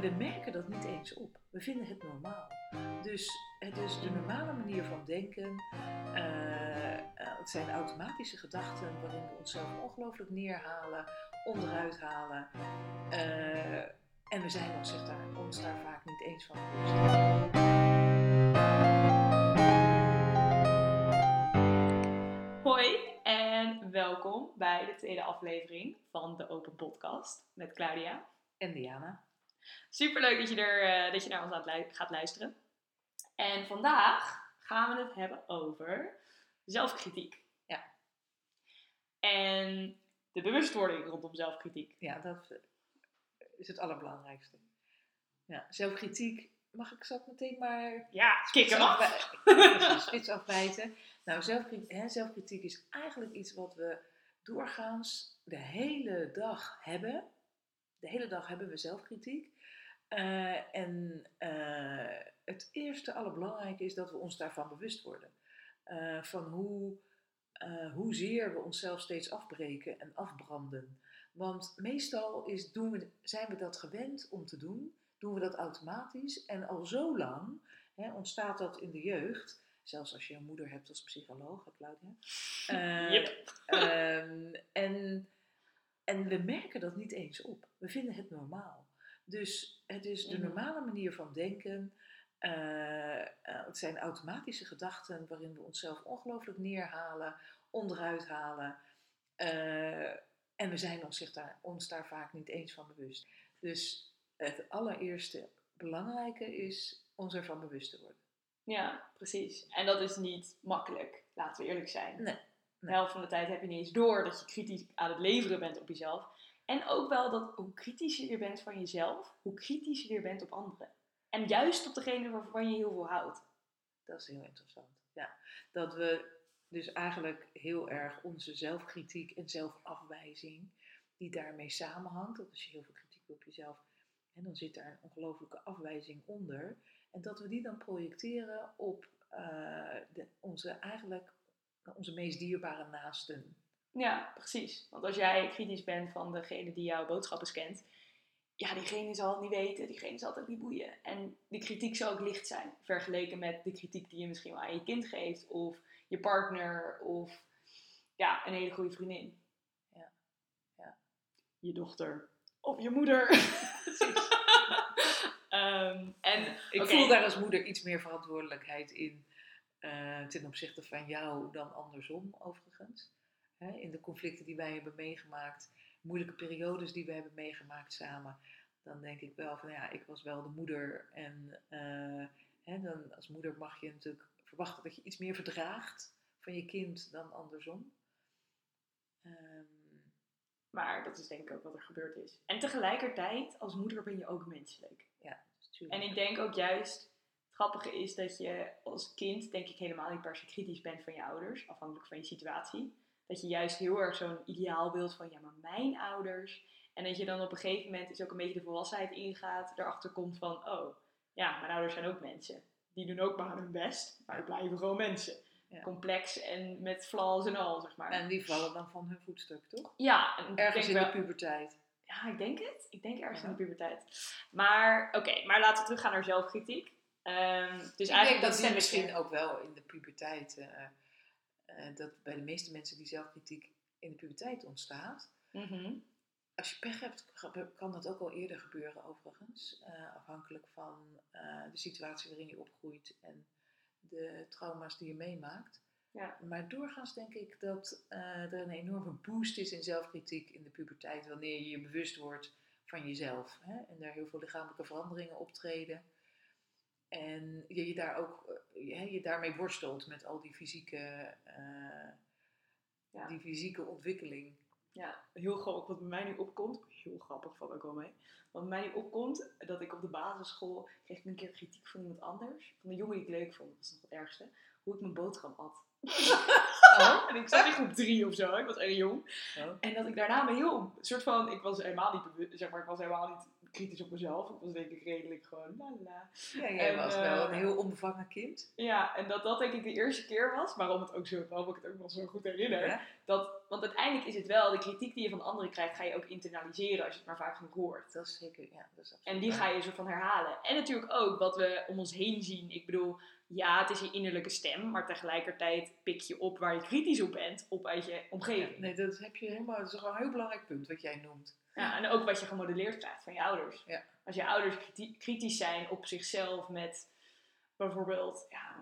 En we merken dat niet eens op. We vinden het normaal. Dus het is de normale manier van denken. Eh, eh, het zijn automatische gedachten waarin we onszelf ongelooflijk neerhalen, onderuit halen. Eh, en we zijn ons, zich daar, ons daar vaak niet eens van bewust. Hoi en welkom bij de tweede aflevering van de Open Podcast met Claudia. En Diana. Superleuk dat je, er, eh, dat je naar ons lu- gaat luisteren. En vandaag gaan we het hebben over zelfkritiek. Ja. En de bewustwording rondom zelfkritiek. Ja, dat eh, is het allerbelangrijkste. Ja, zelfkritiek. Mag ik zo meteen maar Ja, kick hem af! Precies, spits afbijten. Nou, zelfkritiek, hè, zelfkritiek is eigenlijk iets wat we doorgaans de hele dag hebben. De hele dag hebben we zelfkritiek. Eh, en eh, het eerste allerbelangrijke is dat we ons daarvan bewust worden. Eh, van hoe, hoezeer we onszelf steeds afbreken en afbranden. Want meestal is, doen we, zijn we dat gewend om te doen, doen we dat automatisch. En al zo lang hè, ontstaat dat in de jeugd, zelfs als je een moeder hebt als psycholoog, Claudia. Yep. ehm, en, en we merken dat niet eens op. We vinden het normaal. Dus het is de Mhm. normale manier van denken. Eh, eh, het zijn automatische gedachten waarin we onszelf ongelooflijk neerhalen, onderuit halen. Eh, en we zijn ons, zich daar, ons daar vaak niet eens van bewust. Dus het allereerste belangrijke is ons ervan bewust te worden. Ja, precies. En dat is niet makkelijk, laten we eerlijk zijn. Nee, De helft van de tijd heb je niet eens door dat je kritisch aan het leveren bent op jezelf. En ook wel dat hoe kritischer je bent van jezelf, hoe kritischer je bent op anderen. En juist op degene waarvan je heel veel houdt. Dat is heel interessant. Ja, dat we dus eigenlijk heel erg onze zelfkritiek en zelfafwijzing, die daarmee samenhangt, dat als je heel veel kritiek hebt op jezelf, en dan zit daar een ongelooflijke afwijzing onder, en dat we die dan projecteren op eh, de, onze eigenlijk onze meest dierbare naasten. Ja, precies. Want als jij kritisch bent van degene die jouw boodschappen scant, ja, diegene zal het niet weten, diegene zal het ook niet boeien. En die kritiek zal ook licht zijn, vergeleken met de kritiek die je misschien wel aan je kind geeft, of je partner, of ja, een hele goede vriendin. Ja. Ja. Je dochter. Of je moeder. Ehm, en Ik voel daar als moeder iets meer verantwoordelijkheid in eh, ten opzichte van jou dan andersom, overigens. Hè, in de conflicten die wij hebben meegemaakt, moeilijke periodes die we hebben meegemaakt samen, dan denk ik wel van ja, ik was wel de moeder. En eh, hè, dan, als moeder mag je natuurlijk verwachten dat je iets meer verdraagt van je kind dan andersom. Ehm, Maar dat is denk ik ook wat er gebeurd is. En tegelijkertijd, als moeder ben je ook menselijk. tuurlijk. En ik denk ook juist, grappige is dat je als kind, denk ik, helemaal niet per se kritisch bent van je ouders, afhankelijk van je situatie. Dat je juist heel erg zo'n ideaalbeeld van, ja, maar mijn ouders. En dat je dan op een gegeven moment, is ook een beetje de volwassenheid ingaat, erachter komt van, oh, ja, mijn ouders zijn ook mensen. Die doen ook maar hun best, maar die blijven gewoon mensen. Ja. Complex en met flaws en al, zeg maar. En die vallen dan van hun voetstuk, toch? ja, Ergens in wel- de puberteit. ja, ik denk het. Ik denk ergens Ja. in de puberteit. Maar oké, maar laten we teruggaan naar zelfkritiek. Ehm, dus ik denk eigenlijk dat die misschien ook wel in de puberteit, eh, eh, dat bij de meeste mensen die zelfkritiek in de puberteit ontstaat. Mhm. Als je pech hebt, kan dat ook wel eerder gebeuren overigens. eh, afhankelijk van eh, de situatie waarin je opgroeit en de trauma's die je meemaakt. Ja. Maar doorgaans denk ik dat eh, er een enorme boost is in zelfkritiek in de puberteit. Wanneer je je bewust wordt van jezelf. Hè? En daar heel veel lichamelijke veranderingen optreden. En je, je daar ook eh, je, je daarmee worstelt met al die fysieke, eh, Ja. die fysieke ontwikkeling. Ja, heel grappig wat bij mij nu opkomt. Heel grappig, valt ook wel mee. Wat bij mij nu opkomt, dat ik op de basisschool kreeg ik een keer kritiek van iemand anders. Van een jongen die ik leuk vond, dat is nog het ergste. Hoe ik mijn boterham at. Oh. En ik zat in groep drie of zo, ik was erg jong. Oh. En dat ik daarna me heel, een soort van, ik was helemaal niet bewust, zeg maar, ik was helemaal niet kritisch op mezelf. Ik was denk ik redelijk gewoon la la. Ja, jij En, was eh, wel een heel onbevangen kind. Ja, en dat dat denk ik de eerste keer was, waarom, het ook zo, waarom ik het ook nog zo goed herinner. Ja? Dat, want uiteindelijk is het wel, de kritiek die je van anderen krijgt, ga je ook internaliseren als je het maar vaak genoeg hoort. Dat is zeker, ja. Dat is En die ga je zo van herhalen. En natuurlijk ook wat we om ons heen zien. Ik bedoel, ja, het is je innerlijke stem, maar tegelijkertijd pik je op waar je kritisch op bent, op uit je Ja, omgeving. nee, dat heb je helemaal, dat is een heel belangrijk punt wat jij noemt. Ja, en ook wat je gemodelleerd krijgt van je ouders. Ja. Als je ouders kriti- kritisch zijn op zichzelf met bijvoorbeeld, ja,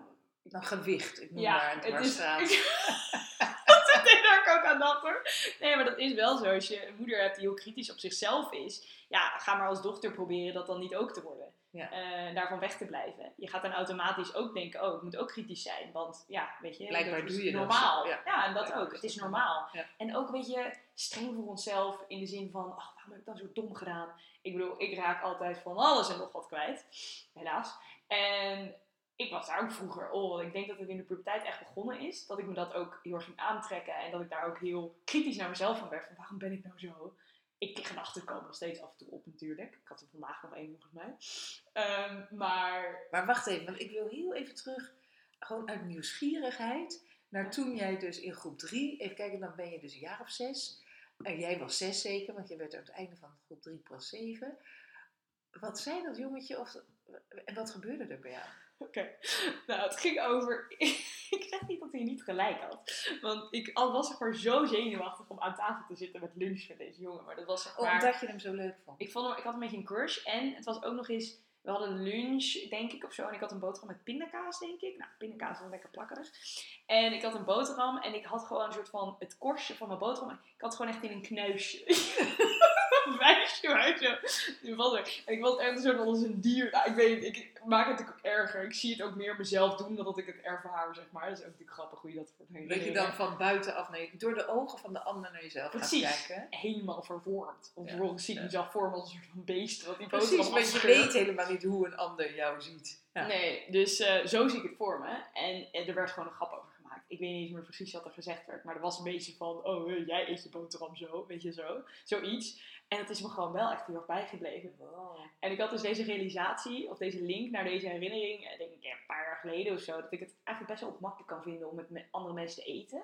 Nou, gewicht, ik noem ja, maar een het is. dwarsstraat. dat daar ik ook aan hoor. Nee, maar dat is wel zo. Als je een moeder hebt die heel kritisch op zichzelf is, ja, ga maar als dochter proberen dat dan niet ook te worden. Ja. Eh, daarvan weg te blijven. Je gaat dan automatisch ook denken, oh, ik moet ook kritisch zijn. Want ja, weet je, Blijkbaar dat is doe je normaal. Ja. ja. en dat ook. Het is normaal. En ook, weet je, streng voor onszelf in de zin van, ach, waarom heb ik dan zo dom gedaan? Ik bedoel, ik raak altijd van alles en nog wat kwijt. Helaas. En ik was daar ook vroeger, oh, ik denk dat het in de puberteit echt begonnen is. Dat ik me dat ook heel erg ging aantrekken. En dat ik daar ook heel kritisch naar mezelf van werd. Van waarom ben ik nou zo? Ik gedachten komen nog steeds af en toe op natuurlijk. Ik had er vandaag nog één volgens mij. Ehm, maar Maar wacht even, want ik wil heel even terug, gewoon uit nieuwsgierigheid, naar toen jij dus in groep 3, even kijken, dan ben je dus een jaar of zes. En jij was zes zeker, want je werd aan het einde van groep 3 plus 7. Wat zei dat jongetje of, en wat gebeurde er bij jou? Oké, nou het ging over. ik zeg niet dat hij niet gelijk had. Want ik al was zeg maar zo zenuwachtig om aan tafel te zitten met lunch met deze jongen. Maar dat was zeg Oh, maar. omdat je hem zo leuk vond. Ik, vond hem, ik had een beetje een crush. En het was ook nog eens. We hadden lunch, denk ik, of zo. En ik had een boterham met pindakaas, denk ik. Nou, pindakaas is wel lekker plakkerig. En ik had een boterham. En ik had gewoon een soort van het korstje van mijn boterham. Ik had gewoon echt in een knuisje. zo. Ik was echt van als een dier. Nou, ik weet ik maak het ook erger. Ik zie het ook meer mezelf doen dan dat ik het ervaar, zeg maar. Dat is ook natuurlijk grappig hoe je dat het Dat je dan van buitenaf je, door de ogen van de ander naar jezelf Precies. gaat kijken. helemaal vervormd. Want Ja, vervolgens zie ik mezelf vormen als een soort van beest. Wat die Precies, want je weet helemaal niet hoe een ander jou ziet. Ja. Nee, dus eh, zo zie ik het voor me. En, eh, er werd gewoon een grap over gemaakt. Ik weet niet eens meer precies wat er gezegd werd. Maar er was een beetje van, oh, eh, jij eet je boterham zo. Weet je, zo. Zoiets. En het is me gewoon wel echt heel erg bijgebleven. Wow. En ik had dus deze realisatie, of deze link naar deze herinnering, eh, denk ik ja, een paar jaar geleden of zo, dat ik het eigenlijk best wel ongemakkelijk kan vinden om het met andere mensen te eten.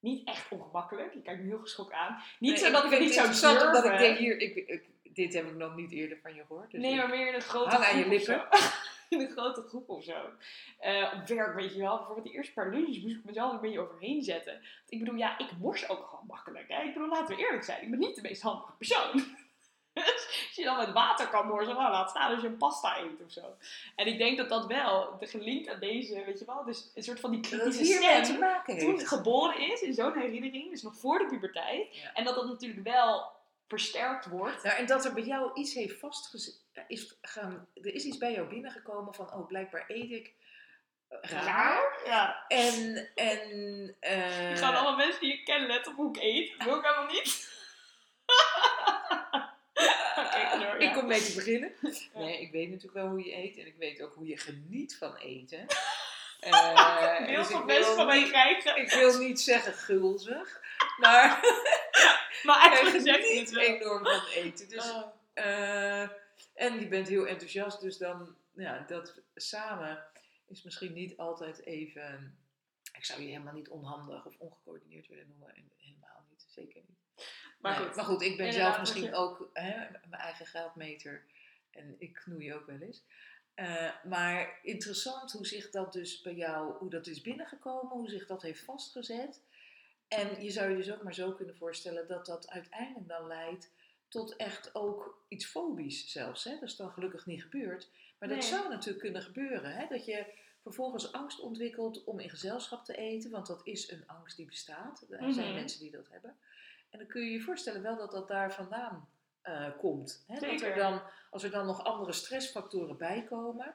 Niet echt ongemakkelijk, je kijkt me heel geschokt aan. Niet Nee, zo dat ik het vind niet zou interessant, durven. omdat ik denk hier, ik, ik- dit heb ik nog niet eerder van je gehoord. Dus nee, ik- maar meer in een grote Hang aan je lippen. in een grote groep of zo. Eh, op werk, weet je wel. Bijvoorbeeld die eerste paar lunches moest ik mezelf een beetje overheen zetten. Want ik bedoel, ja, ik mors ook gewoon makkelijk. Hè? Ik bedoel, laten we eerlijk zijn. Ik ben niet de meest handige persoon. Dus als je dan met water kan morsen, nou, laat staan als je een pasta eet of zo. En ik denk dat dat wel, de gelinkt aan deze, weet je wel, dus een soort van die kritische het stem te maken toen heeft. geboren is in zo'n herinnering, dus nog voor de puberteit. Ja. En dat dat natuurlijk wel versterkt wordt. Nou, en dat er bij jou iets heeft vastgezet, is gaan, er is iets bij jou binnengekomen van, oh, blijkbaar eet ik eh, raar. Ja. En, en, eh, gaan alle mensen die ik ken letten op hoe ik eet. Dat wil ik helemaal niet. Door, ja. ik kom mee te beginnen. Nee, ik weet natuurlijk wel hoe je eet en ik weet ook hoe je geniet van eten. Beeld dus van mensen wil van mij niet- krijgen. Ik wil niet zeggen gulzig, maar Maar eigenlijk het geniet wel. enorm van eten. Dus, Oh. eh, en je bent heel enthousiast, dus dan, ja, dat samen is misschien niet altijd even... Ik zou je helemaal niet onhandig of ongecoördineerd willen noemen. En helemaal niet, zeker niet. maar Nee, goed. maar goed, ik ben zelf misschien je- ook hè, mijn eigen graadmeter. En ik knoei ook wel eens. Eh, maar interessant hoe zich dat dus bij jou, hoe dat is binnengekomen, hoe zich dat heeft vastgezet. En je zou je dus ook maar zo kunnen voorstellen dat dat uiteindelijk dan leidt tot echt ook iets fobisch zelfs. Hè? Dat is dan gelukkig niet gebeurd. Maar dat zou natuurlijk kunnen gebeuren. Hè? Dat je vervolgens angst ontwikkelt om in gezelschap te eten. Want dat is een angst die bestaat. Er zijn Mhm. mensen die dat hebben. En dan kun je je voorstellen wel dat dat daar vandaan eh, komt. Hè? Dat er dan, als er dan nog andere stressfactoren bij komen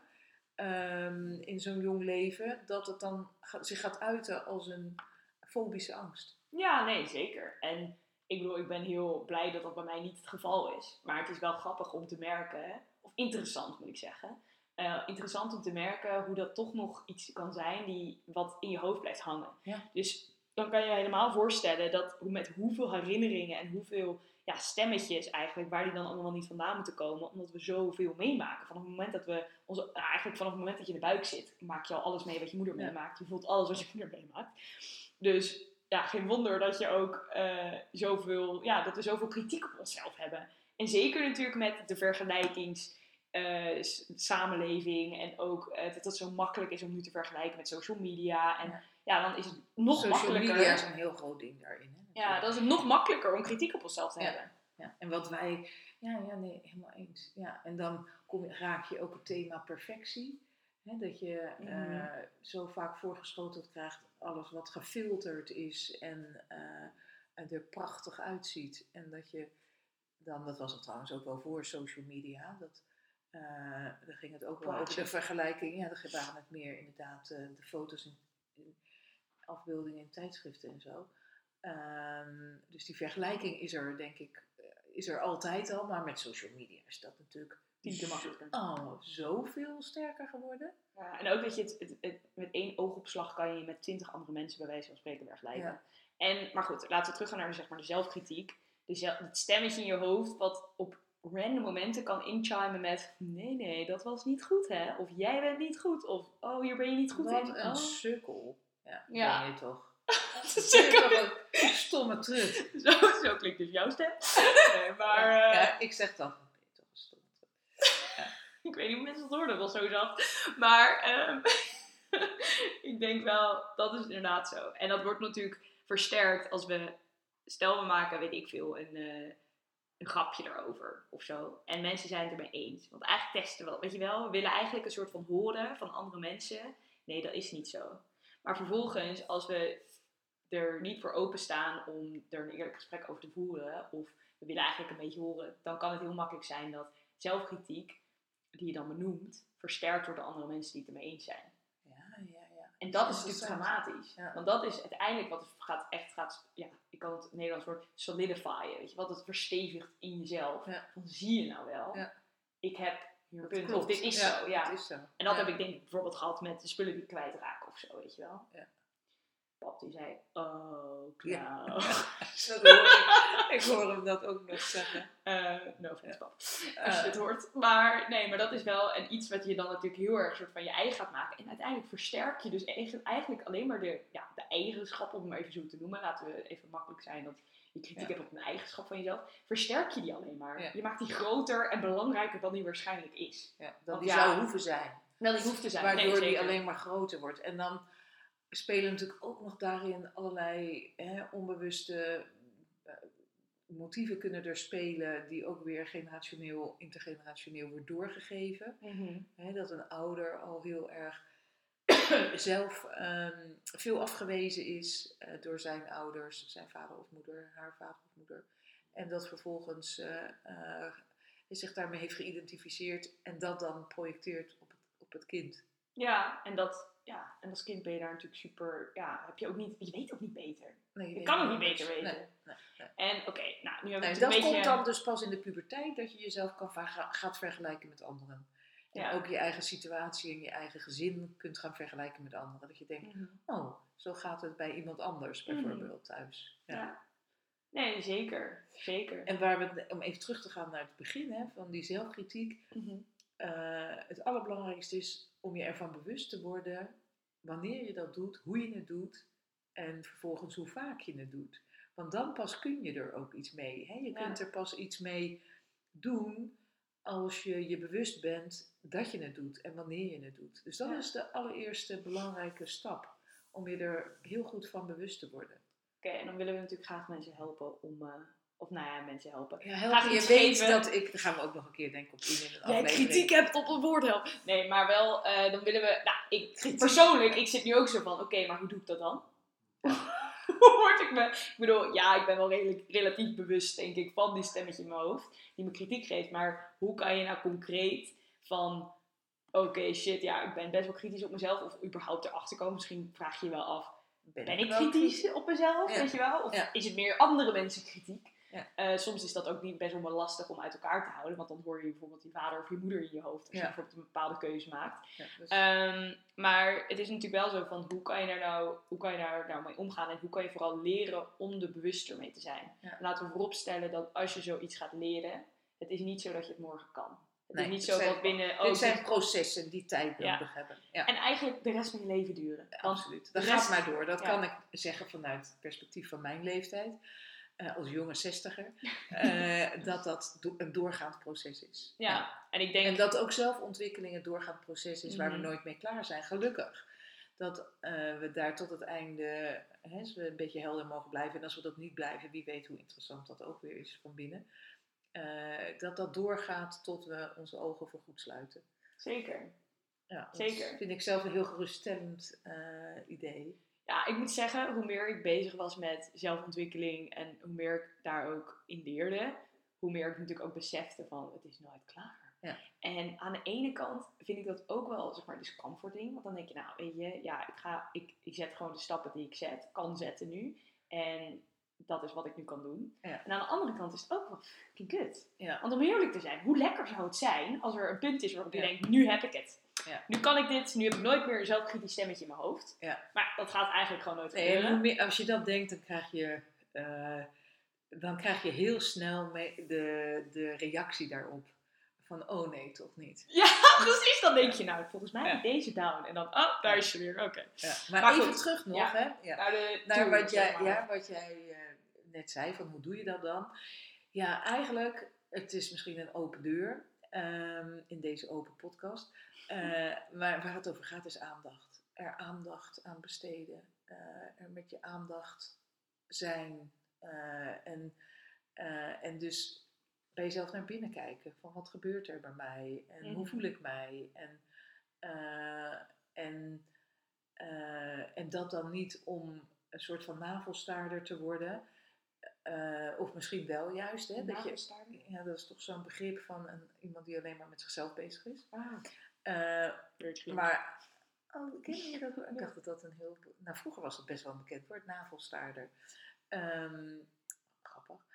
ehm, in zo'n jong leven, dat het dan zich gaat uiten als een fobische angst. Ja, nee, zeker. En ik bedoel, ik ben heel blij dat dat bij mij niet het geval is. Maar het is wel grappig om te merken, hè, of interessant moet ik zeggen. eh, interessant om te merken hoe dat toch nog iets kan zijn die wat in je hoofd blijft hangen. Ja. Dus dan kan je je helemaal voorstellen dat met hoeveel herinneringen en hoeveel ja, stemmetjes eigenlijk, waar die dan allemaal niet vandaan moeten komen, omdat we zoveel meemaken. Vanaf het moment dat we, onze, nou, eigenlijk vanaf het moment dat je in de buik zit, maak je al alles mee wat je moeder meemaakt. Je voelt alles wat je moeder meemaakt. Dus ja, geen wonder dat je ook eh, zoveel, ja, dat we zoveel kritiek op onszelf hebben. En zeker natuurlijk met de vergelijkings eh, samenleving en ook eh, dat het zo makkelijk is om nu te vergelijken met social media. En Ja. ja, dan is het nog Social makkelijker. media is een heel groot ding daarin. Hè, Ja, dan is het nog makkelijker om kritiek op onszelf te hebben. Ja, en wat wij, ja, ja, nee, helemaal eens. Ja, en dan kom raak je ook het thema perfectie. Dat je eh, Mhm. zo vaak voorgeschoteld krijgt, alles wat gefilterd is en eh, er prachtig uitziet. En dat je dan, dat was het trouwens ook wel voor social media, dat, eh daar ging het ook wel over de vergelijking. Ja, daar waren het meer inderdaad eh, de foto's en en afbeeldingen in tijdschriften en zo. Ehm, dus die vergelijking is er, denk ik, eh, is er altijd al. Maar met social media is dat natuurlijk Tien makkelijker. Oh, zoveel sterker geworden. Ja, en ook dat je het, het, het- met één oogopslag kan je met twintig andere mensen bij wijze van spreken vergelijken. Ja. En, maar goed, laten we teruggaan naar zeg maar, de zelfkritiek. De het stemmetje in je hoofd wat op random momenten kan inchimen met... Nee, nee, dat was niet goed hè. Of jij bent niet goed. Of oh, hier ben je niet goed Wat in. een Oh. sukkel. Ja, Ja. ben je toch. Dat Stomme trut. zo, zo klinkt dus jouw stem. Nee, maar ja, eh, ja, ik zeg dat. Je toch een stomme trut. ik weet niet hoe mensen het hoorden, wel zo zacht. Maar ehm, ik denk wel, dat is inderdaad zo. En dat wordt natuurlijk versterkt als we, stel we maken, weet ik veel, een, eh, een grapje erover of zo. En mensen zijn het ermee eens. Want eigenlijk testen we, weet je wel, we willen eigenlijk een soort van horen van andere mensen. Nee, dat is niet zo. Maar vervolgens, als we er niet voor openstaan om er een eerlijk gesprek over te voeren, of we willen eigenlijk een beetje horen, dan kan het heel makkelijk zijn dat zelfkritiek, die je dan benoemt, versterkt door de andere mensen die het ermee eens zijn. Ja, ja, ja. En dat is natuurlijk dramatisch. Ja. Want dat is uiteindelijk wat het gaat, echt gaat, ja, ik kan het Nederlands woord solidifyen, weet je, wat het verstevigt in jezelf. Ja. Van zie je nou wel, Ja. ik heb hier punt, klopt. of dit is zo, ja. Is zo. En dat heb ik denk ik bijvoorbeeld gehad met de spullen die ik kwijtraak of zo, weet je wel. Ja. Pap die zei, oh, Ja. Dat hoor ik. ik hoor hem dat ook nog zeggen. Eh, no offense, pap. Als je Eh, dit hoort. Maar nee, maar dat is wel een iets wat je dan natuurlijk heel erg soort van je eigen gaat maken. En uiteindelijk versterk je dus eigen- eigenlijk alleen maar de, ja, de eigenschappen, om het maar even zo te noemen. Laten we even makkelijk zijn dat je kritiek Ja. hebt op een eigenschap van jezelf. Versterk je die alleen maar. Ja. Je maakt die groter en belangrijker dan die waarschijnlijk is. ja, Want die zou hoeven zijn. Wel, die hoeft te zijn. Waardoor nee, die alleen maar groter wordt. En dan spelen natuurlijk ook nog daarin allerlei hè, onbewuste eh, motieven kunnen er spelen die ook weer generationeel, intergenerationeel wordt doorgegeven. Mhm. Hè, dat een ouder al heel erg zelf ehm, veel afgewezen is eh, door zijn ouders, zijn vader of moeder, haar vader of moeder. En dat vervolgens eh, zich daarmee heeft geïdentificeerd en dat dan projecteert op het, op het kind. Ja, en dat... Ja, en als kind ben je daar natuurlijk super... Ja, heb je ook niet... Je weet ook niet beter. Nee, Je kan het niet beter weten. Nee, nee, nee. En oké, nou, nu hebben we het dat een beetje... komt dan dus pas in de puberteit dat je jezelf kan gaat vergelijken met anderen. En Ja. ook je eigen situatie en je eigen gezin kunt gaan vergelijken met anderen. Dat je denkt, Mhm. oh, zo gaat het bij iemand anders Mhm. bijvoorbeeld thuis. Ja. Ja. Nee, zeker. Zeker. En waar we, om even terug te gaan naar het begin hè, van die zelfkritiek. Mhm. eh, het allerbelangrijkste is om je ervan bewust te worden wanneer je dat doet, hoe je het doet en vervolgens hoe vaak je het doet. Want dan pas kun je er ook iets mee. Hè? Je Ja. kunt er pas iets mee doen als je je bewust bent dat je het doet en wanneer je het doet. Dus dat Ja. is de allereerste belangrijke stap. Om je er heel goed van bewust te worden. Oké, en dan willen we natuurlijk graag mensen helpen om... eh, of nou ja, mensen helpen. Ja, helpen. Je weet geven. dat ik... Daar gaan we ook nog een keer denk ik op in, in een Jij aflevering. kritiek hebt op het woord helpen. Nee, maar wel, eh, dan willen we... Nou, ik, persoonlijk, ik zit nu ook zo van... Oké, maar hoe doe ik dat dan? Hoe word ik me... Ik bedoel, ja, ik ben wel redelijk, relatief bewust, denk ik, van die stemmetje in mijn hoofd. Die me kritiek geeft. Maar hoe kan je nou concreet van... Oké, shit, ja, ik ben best wel kritisch op mezelf. Of überhaupt erachter komen. Misschien vraag je je wel af... Ben ik kritisch op mezelf, Ja. weet je wel? Of Ja. is het meer andere mensen kritiek? Ja. Eh, soms is dat ook niet best wel lastig om uit elkaar te houden. Want dan hoor je bijvoorbeeld je vader of je moeder in je hoofd. Als je bijvoorbeeld een bepaalde keuze maakt. Dus- Ehm, maar het is natuurlijk wel zo van hoe kan je daar nou, hoe kan je daar nou mee omgaan en hoe kan je vooral leren om er bewuster mee te zijn. Laten we vooropstellen dat als je zoiets gaat leren, het is niet zo dat je het morgen kan. Het Nee, is niet zo zijn- dat binnen. oh, dit zijn processen die tijd Ja. nodig hebben. Ja, En eigenlijk de rest van je leven duren. Absoluut. Dat de gaat rest- maar door. Dat kan ik zeggen vanuit het perspectief van mijn leeftijd. Eh, als jonge zestiger. eh, dat dat do- een doorgaand proces is. ja, en ik denk. En dat ook zelfontwikkeling een doorgaand proces is waar we Mhm. nooit mee klaar zijn, gelukkig. Dat eh, we daar tot het einde hè, we een beetje helder mogen blijven. En als we dat niet blijven, wie weet hoe interessant dat ook weer is van binnen. Dat dat doorgaat tot we onze ogen voor goed sluiten. Zeker. Ja, dat Zeker. vind ik zelf een heel geruststellend idee. Ja, ik moet zeggen, hoe meer ik bezig was met zelfontwikkeling en hoe meer ik daar ook in leerde, hoe meer ik natuurlijk ook besefte van het is nooit klaar. Ja. En aan de ene kant vind ik dat ook wel, zeg maar, dus comforting. Want dan denk je, nou, weet je, ja, ik, ga, ik, ik zet gewoon de stappen die ik zet, kan zetten nu. En dat is wat ik nu kan doen. Ja. En aan de andere kant is het ook wel fucking kut. Ja. Want om eerlijk te zijn, hoe lekker zou het zijn als er een punt is waarop je denkt, nu heb ik het. Ja. Nu kan ik dit, nu heb ik nooit meer een zelfkritisch stemmetje in mijn hoofd. Ja. Maar dat gaat eigenlijk gewoon nooit gebeuren. als je dat denkt, dan krijg je, eh, dan krijg je heel snel mee de, de reactie daarop. Van, oh nee, toch niet. Ja, precies. Dan denk je, nou, volgens mij Ja. deze down. En dan, oh, daar is ze weer. Oké. Ja. Maar, Maar even goed, terug nog, hè. Ja. Naar, de Naar tour, wat jij, ja, wat jij eh, net zei, van hoe doe je dat dan? Ja, eigenlijk, het is misschien een open deur ehm, in deze open podcast. Eh, maar waar het over gaat is aandacht. Er aandacht aan besteden. Eh, er met je aandacht zijn. Eh, en, en dus bij jezelf naar binnen kijken. Van wat gebeurt er bij mij? En hoe Mhm. voel ik mij? En, en, en dat dan niet om een soort van navelstaarder te worden. Eh, of misschien wel juist. Hè, dat je, ja, dat is toch zo'n begrip van een, iemand die alleen maar met zichzelf bezig is. Ah, Eh, maar, oh, ken je dat? Ik dacht dat dat een heel... Nou, vroeger was het best wel een bekend woord, navelstaarder. Ehm, grappig.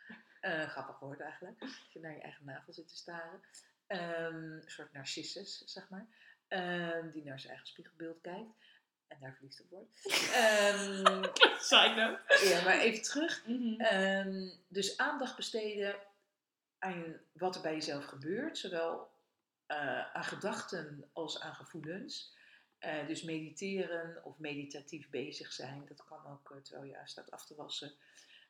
Eh, grappig woord eigenlijk. Dat je naar je eigen navel zit te staren. Ehm, een soort narcissus, zeg maar. Ehm, die naar zijn eigen spiegelbeeld kijkt. En daar verliefd op wordt. Ehm, Side ja, maar even terug. Mhm. Ehm, dus aandacht besteden aan wat er bij jezelf gebeurt, zowel eh, aan gedachten als aan gevoelens. Eh, dus mediteren of meditatief bezig zijn, dat kan ook eh, terwijl je staat af te wassen.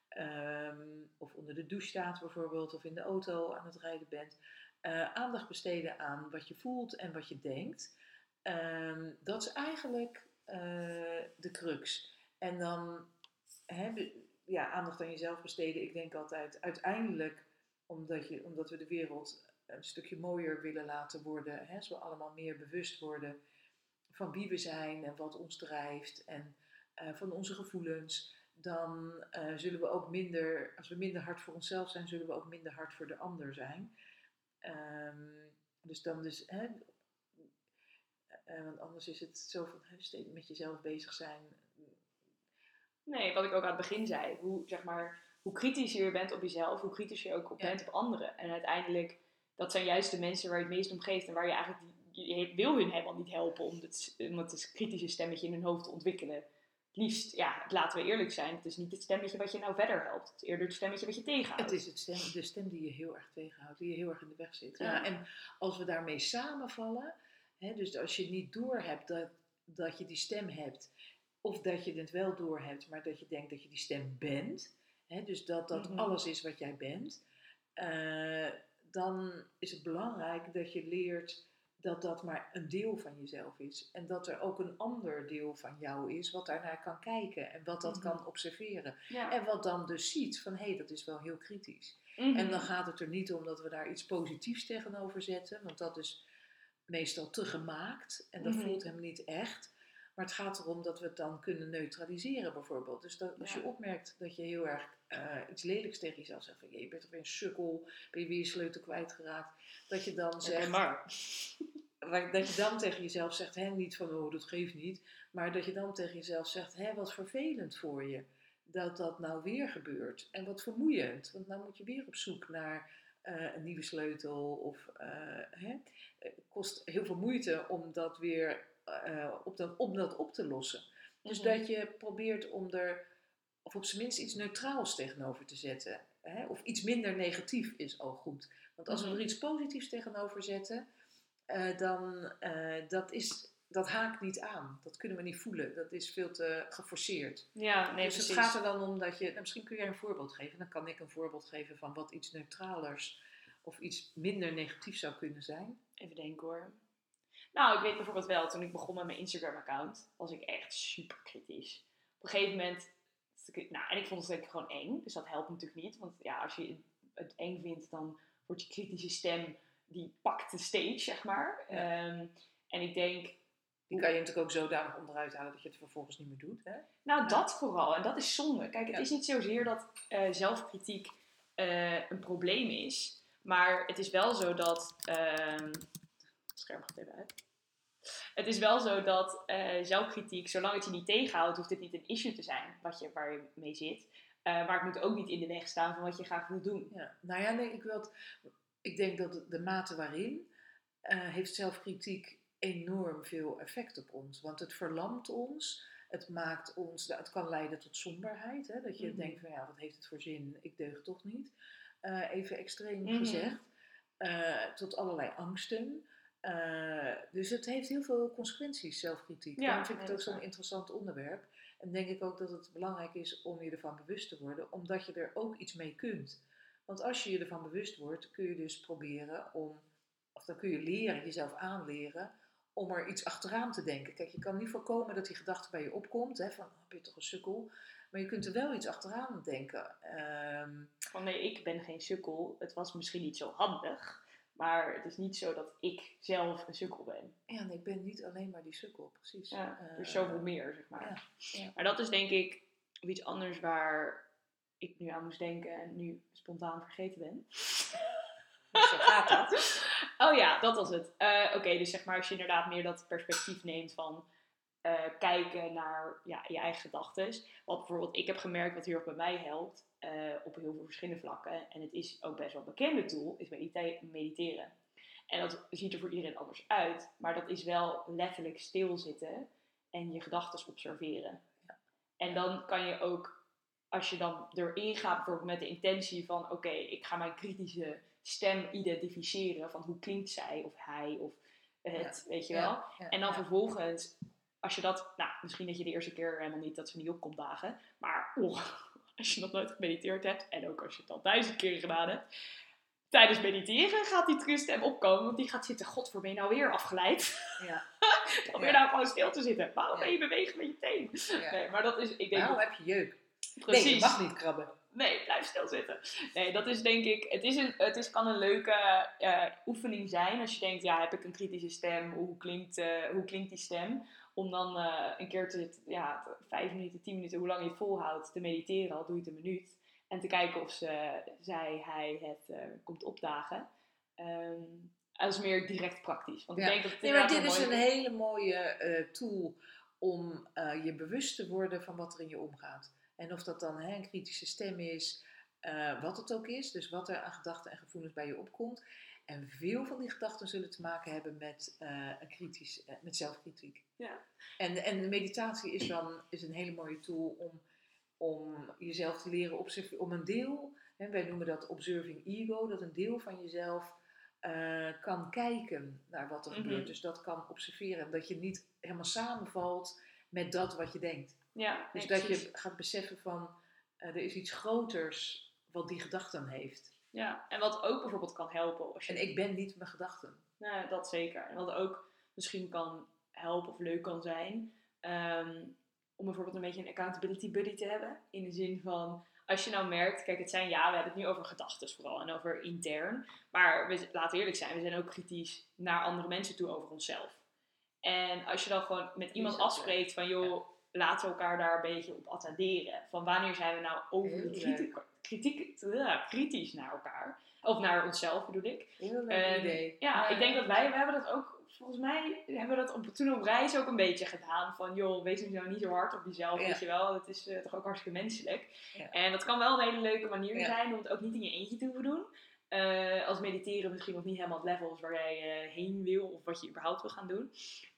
Ehm, of onder de douche staat bijvoorbeeld, of in de auto aan het rijden bent. Aandacht besteden aan wat je voelt en wat je denkt. Dat is eigenlijk eh, de crux. En dan hè, ja, aandacht aan jezelf besteden. Ik denk altijd, uiteindelijk, omdat, je, omdat we de wereld een stukje mooier willen laten worden, hè, we allemaal meer bewust worden van wie we zijn en wat ons drijft en eh, van onze gevoelens, dan eh, zullen we ook minder, als we minder hard voor onszelf zijn, zullen we ook minder hard voor de ander zijn. Ehm, dus dan dus, hè, eh, want anders is het zo van steeds met jezelf bezig zijn. Nee, wat ik ook aan het begin zei. Hoe, zeg maar, hoe kritischer je bent op jezelf, hoe kritischer je ook op Ja. bent op anderen. En uiteindelijk, dat zijn juist de mensen waar je het meest om geeft. En waar je eigenlijk, je wil hun helemaal niet helpen om het, om het kritische stemmetje in hun hoofd te ontwikkelen. Liefst, ja, laten we eerlijk zijn, het is niet het stemmetje wat je nou verder helpt. Het is eerder het stemmetje wat je tegenhoudt. Het is het stem, de stem die je heel erg tegenhoudt, die je heel erg in de weg zit. Ja. Ja, en als we daarmee samenvallen, dus als je niet doorhebt dat, dat je die stem hebt, of dat je het wel doorhebt, maar dat je denkt dat je die stem bent, hè, dus dat dat Mhm. alles is wat jij bent, eh, dan is het belangrijk dat je leert dat dat maar een deel van jezelf is. En dat er ook een ander deel van jou is wat daarnaar kan kijken en wat dat Mhm. kan observeren. Ja. En wat dan dus ziet van hé, hey, dat is wel heel kritisch. Mhm. En dan gaat het er niet om dat we daar iets positiefs tegenover zetten, want dat is meestal te gemaakt en dat Mhm. voelt hem niet echt. Maar het gaat erom dat we het dan kunnen neutraliseren bijvoorbeeld. Dus dat, als je opmerkt dat je heel erg eh, iets lelijks tegen jezelf zegt, van je bent toch weer een sukkel, ben je weer je sleutel kwijtgeraakt, dat je dan zegt, maar. dat je dan tegen jezelf zegt, hè, niet van oh dat geeft niet, maar dat je dan tegen jezelf zegt, hè, wat vervelend voor je. dat dat nou weer gebeurt. En wat vermoeiend, want nou moet je weer op zoek naar eh, een nieuwe sleutel. Of eh, hè, het kost heel veel moeite om dat weer eh, op, dat, om dat op te lossen. Dus Mhm. dat je probeert om er, of op zijn minst iets neutraals tegenover te zetten. Hè? Of iets minder negatief is al goed. Want als we Mhm. er iets positiefs tegenover zetten, eh, dan dat, is, dat haakt niet aan. Dat kunnen we niet voelen. Dat is veel te geforceerd. Ja, nee, dus precies. het gaat er dan om dat je, nou, misschien kun jij een voorbeeld geven. Dan kan ik een voorbeeld geven van wat iets neutralers of iets minder negatief zou kunnen zijn. Even denken hoor. Nou, ik weet bijvoorbeeld wel, toen ik begon met mijn Instagram-account, was ik echt super kritisch. Op een gegeven moment, nou, en ik vond het denk ik gewoon eng, dus dat helpt natuurlijk niet. Want ja, als je het eng vindt, dan wordt je kritische stem, die pakt de stage, zeg maar. Ja. Um, en ik denk... Die kan je natuurlijk ook zodanig onderuit halen dat je het vervolgens niet meer doet, hè? Nou, Ja. dat vooral. En dat is zonde. Kijk, het Ja. is niet zozeer dat eh, zelfkritiek eh, een probleem is. Maar het is wel zo dat. ehm scherm gaat even uit. Het is wel zo dat eh, zelfkritiek, zolang het je niet tegenhoudt, hoeft het niet een issue te zijn wat je, waar je mee zit. Maar het moet ook niet in de weg staan van wat je graag wil doen. Ja, nou ja, nee, ik, wil het- ik denk dat de mate waarin heeft zelfkritiek enorm veel effect op ons. Want het verlamt ons, het maakt ons, nou, het kan leiden tot somberheid. Hè, dat je Mhm. denkt van ja, wat heeft het voor zin, ik deug toch niet. Eh, even extreem Mhm. gezegd. Eh, tot allerlei angsten. Eh, dus het heeft heel veel consequenties, zelfkritiek. Ja, Daarom vind ik het ook zo'n interessant onderwerp. En denk ik ook dat het belangrijk is om je ervan bewust te worden, omdat je er ook iets mee kunt. Want als je je ervan bewust wordt, kun je dus proberen om, of dan kun je leren, jezelf aanleren, om er iets achteraan te denken. Kijk, je kan niet voorkomen dat die gedachte bij je opkomt, hè, van, "Oh, ben je toch een sukkel? Maar je kunt er wel iets achteraan denken. Ehm, Van nee, ik ben geen sukkel. Het was misschien niet zo handig. Maar het is niet zo dat ik zelf een sukkel ben. ja, en ik ben niet alleen maar die sukkel, precies. Ja, Eh, er is zoveel meer, zeg maar. ja, ja. Maar dat is denk ik iets anders waar ik nu aan moest denken en nu spontaan vergeten ben. Dus zo gaat dat. Oh ja, dat was het. Eh, Oké, dus zeg maar als je inderdaad meer dat perspectief neemt van eh, kijken naar ja, je eigen gedachten. Wat bijvoorbeeld ik heb gemerkt wat heel erg bij mij helpt eh, op heel veel verschillende vlakken. En het is ook best wel een bekende tool, is mediteren. En dat ziet er voor iedereen anders uit. Maar dat is wel letterlijk stilzitten en je gedachten observeren. En dan kan je ook, als je dan erin gaat, bijvoorbeeld met de intentie van: oké, ik ga mijn kritische stem identificeren van hoe klinkt zij of hij of het, weet je wel. Ja, ja, En dan vervolgens, als je dat, nou, misschien dat je de eerste keer helemaal niet dat ze niet opkomt dagen, maar oh, als je nog nooit gemediteerd hebt en ook als je het al duizend keer gedaan hebt, tijdens mediteren gaat die terugstem opkomen, want die gaat zitten, god, voor ben je nou weer afgeleid? Ja. Probeer Ja. nou gewoon stil te zitten. Waarom ben je bewegen met je teen? Nee, maar dat is, ik denk, Waarom heb je jeuk? precies. Nee, je mag niet krabben. Nee, blijf stilzitten. Nee, dat is denk ik. Het, is een, het is, kan een leuke eh, oefening zijn. Als je denkt, ja, heb ik een kritische stem? Hoe klinkt, eh, hoe klinkt die stem? Om dan eh, een keer te, ja, te- vijf minuten, tien minuten, hoe lang je het volhoudt, te mediteren. Al doe je het een minuut. En te kijken of ze, zij, hij het komt opdagen. Ehm, dat is meer direct praktisch. Want Ja. ik denk dat Nee, maar dit is een hele mooie tool om je bewust te worden van wat er in je omgaat. En of dat dan hè, een kritische stem is, eh, wat het ook is, dus wat er aan gedachten en gevoelens bij je opkomt. En veel van die gedachten zullen te maken hebben met, eh, een kritisch, eh, met zelfkritiek. Ja. En, en de meditatie is dan is een hele mooie tool om, om jezelf te leren observeren, om een deel, hè, wij noemen dat observing ego, dat een deel van jezelf kan kijken naar wat er Mhm. gebeurt. Dus dat kan observeren. Dat je niet helemaal samenvalt met dat wat je denkt. Ja, Dus dat precies. je gaat beseffen van eh, er is iets groters wat die gedachten heeft. Ja, en wat ook bijvoorbeeld kan helpen als je En ik ben niet mijn gedachten. Nou, dat zeker. En wat ook misschien kan helpen of leuk kan zijn, ehm, om bijvoorbeeld een beetje een accountability buddy te hebben. In de zin van, als je nou merkt, kijk, het zijn ja, we hebben het nu over gedachten vooral en over intern. Maar we, laten eerlijk zijn, we zijn ook kritisch naar andere mensen toe over onszelf. En als je dan gewoon met iemand afspreekt van, joh, laten we elkaar daar een beetje op attenderen. Van wanneer zijn we nou Heel kritiek, kritiek, kritisch naar elkaar? Of naar onszelf bedoel ik. Heel leuk En, idee. Ja, ik denk dat wij, we hebben dat ook, volgens mij hebben we dat op, toen op reis ook een beetje gedaan. Van joh, wees nu nou niet zo hard op jezelf, Ja. weet je wel. Het is eh, toch ook hartstikke menselijk. Ja. En dat kan wel een hele leuke manier zijn om het ook niet in je eentje te doen. Eh, als mediteren misschien nog niet helemaal het level is waar jij eh, heen wil of wat je überhaupt wil gaan doen.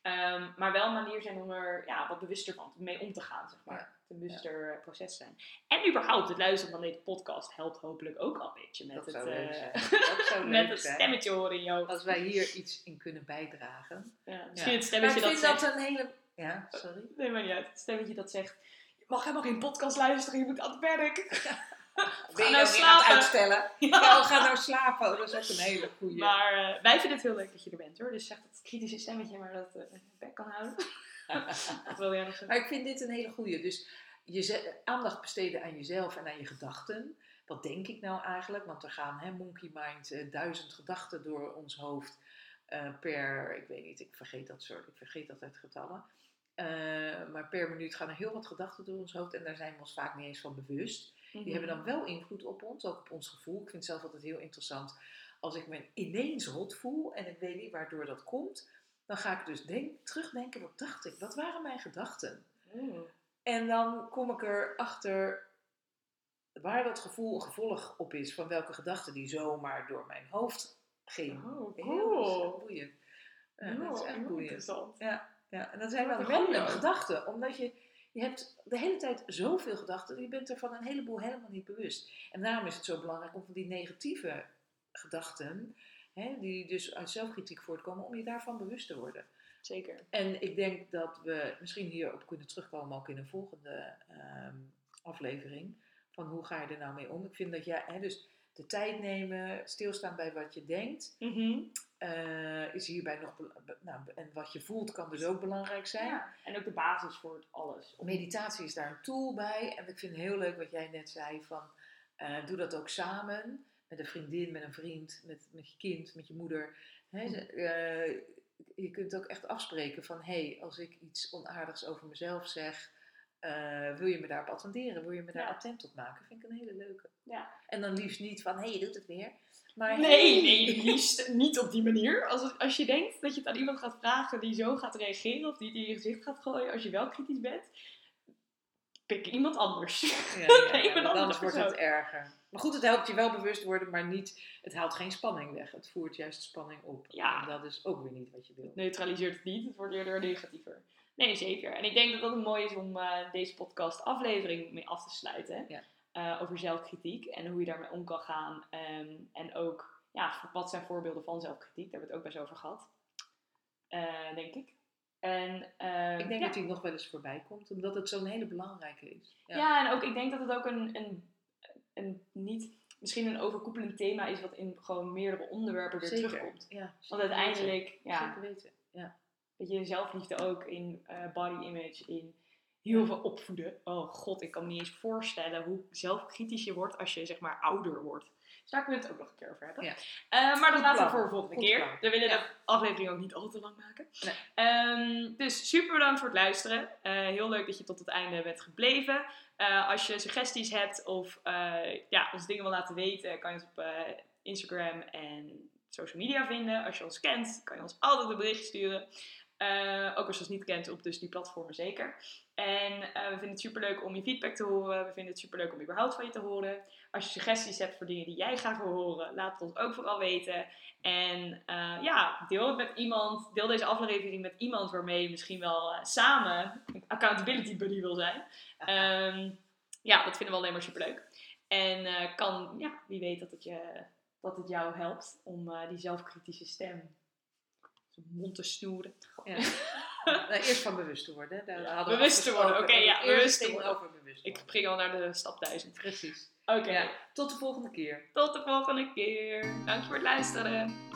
Ehm, maar wel een manier zijn om er ja, wat bewuster van mee om te gaan, zeg maar. Ja. Een bewuster eh, proces zijn. En überhaupt, het luisteren van deze podcast helpt hopelijk ook al een beetje met Dat het, eh, met leuk het stemmetje horen in jou. Als wij hier iets in kunnen bijdragen. Ja, misschien het stemmetje maar dat vind zegt... dat een hele... Ja, sorry. Nee, maar niet uit. Het stemmetje dat zegt... Je mag helemaal geen podcast luisteren, je moet aan het werk. Ben je nou nou aan het uitstellen? Ja, ga nou slapen. Oh, dat is ook een hele goeie. Maar eh, wij vinden het heel leuk dat je er bent hoor. Dus zeg dat kritische stemmetje maar dat eh bek kan houden. Wat wil jij nog zeggen? Maar ik vind dit een hele goeie. Dus je aandacht besteden aan jezelf en aan je gedachten. Wat denk ik nou eigenlijk? Want er gaan hè, monkey mind eh, duizend gedachten door ons hoofd per, ik weet niet, ik vergeet dat soort, ik vergeet altijd getallen. Maar per minuut gaan er heel wat gedachten door ons hoofd en daar zijn we ons vaak niet eens van bewust. Mhm. Die hebben dan wel invloed op ons, ook op ons gevoel. Ik vind het zelf altijd heel interessant. Als ik me ineens rot voel en ik weet niet waardoor dat komt, dan ga ik dus denk, terugdenken, wat dacht ik? Wat waren mijn gedachten? Oeh. En dan kom ik erachter waar dat gevoel een gevolg op is van welke gedachte die zomaar door mijn hoofd ging. Oh, Heel cool. boeiend. Ja, Oh, dat is echt heel boeiend. interessant. Ja, ja, en dat zijn een random gedachten, omdat je, je hebt de hele tijd zoveel gedachten, je bent er van een heleboel helemaal niet bewust. En daarom is het zo belangrijk om van die negatieve gedachten, hè, die dus uit zelfkritiek voortkomen, om je daarvan bewust te worden. Zeker. En ik denk dat we misschien hierop kunnen terugkomen ook in een volgende ehm, aflevering. Van hoe ga je er nou mee om? Ik vind dat jij, hè, dus de tijd nemen, stilstaan bij wat je denkt, Mhm. eh, is hierbij nog, nou, en wat je voelt kan dus ook belangrijk zijn. Ja. En ook de basis voor het alles. Meditatie is daar een tool bij. En ik vind het heel leuk wat jij net zei van, eh, doe dat ook samen. Met een vriendin, met een vriend, met, met je kind, met je moeder. Ze- eh, je kunt ook echt afspreken van, hé, hey, als ik iets onaardigs over mezelf zeg, eh, wil je me daarop attenderen? Wil je me daar Ja. attent op maken? Vind ik een hele leuke. Ja. En dan liefst niet van, hé, hey, je doet het weer. Maar Nee, nee, liefst niet op die manier. Als, het- als je denkt dat je het aan iemand gaat vragen die zo gaat reageren of die in je gezicht gaat gooien als je wel kritisch bent, pik iemand anders. Ja, ja, Nee, anders wordt het erger. Maar goed, het helpt je wel bewust worden, maar niet, het haalt geen spanning weg. Het voert juist spanning op. Ja. En dat is ook weer niet wat je wil. neutraliseert het niet. Het wordt eerder negatiever. Nee, zeker. En ik denk dat dat mooi is om eh, deze podcast aflevering mee af te sluiten. Ja. Eh, over zelfkritiek en hoe je daarmee om kan gaan. Ehm, en ook, ja, wat zijn voorbeelden van zelfkritiek? Daar hebben we het ook best over gehad. Eh, denk ik. En, ehm, Ik denk ja. dat die nog wel eens voorbij komt, omdat het zo'n hele belangrijke is. Ja. en ook ik denk dat het ook een, een, een niet, misschien een overkoepelend thema is wat in gewoon meerdere onderwerpen weer Zeker. terugkomt. Ja, Want weten. uiteindelijk, ja, Zeker weten. Ja. Weet je, zelfliefde ook in eh, body image, in heel veel opvoeden. Oh god, ik kan me niet eens voorstellen hoe zelfkritisch je wordt als je zeg maar ouder wordt. Dus daar kunnen we het ook nog een keer over hebben. Ja. Eh, maar dat laten we voor de volgende Goed keer. plan. We willen Ja. de aflevering ook niet al te lang maken. Nee. Ehm, dus super bedankt voor het luisteren. Eh, heel leuk dat je tot het einde bent gebleven. Als je suggesties hebt of ja, ons dingen wil laten weten, kan je ons op Instagram en social media vinden. Als je ons kent, kan je ons altijd een bericht sturen. Eh, ook als je ons niet kent op dus die platformen zeker. En eh, we vinden het superleuk om je feedback te horen. We vinden het superleuk om überhaupt van je te horen. Als je suggesties hebt voor dingen die jij graag wil horen, laat het ons ook vooral weten. En eh, ja, deel het met iemand. Deel deze aflevering met iemand waarmee je misschien wel samen een accountability buddy wil zijn. Ehm, ja, dat vinden we alleen maar superleuk. En kan, ja, wie weet dat het, je, dat het jou helpt om die zelfkritische stem mond te snoeren. Ja. Nou, eerst van bewust te worden. Daar bewust te worden, oké, ja, bewust te ging worden. over bewust Ik spring al naar de stap 1000. Precies. Oké, Ja, tot de volgende keer. tot de volgende keer. Dank je voor het luisteren.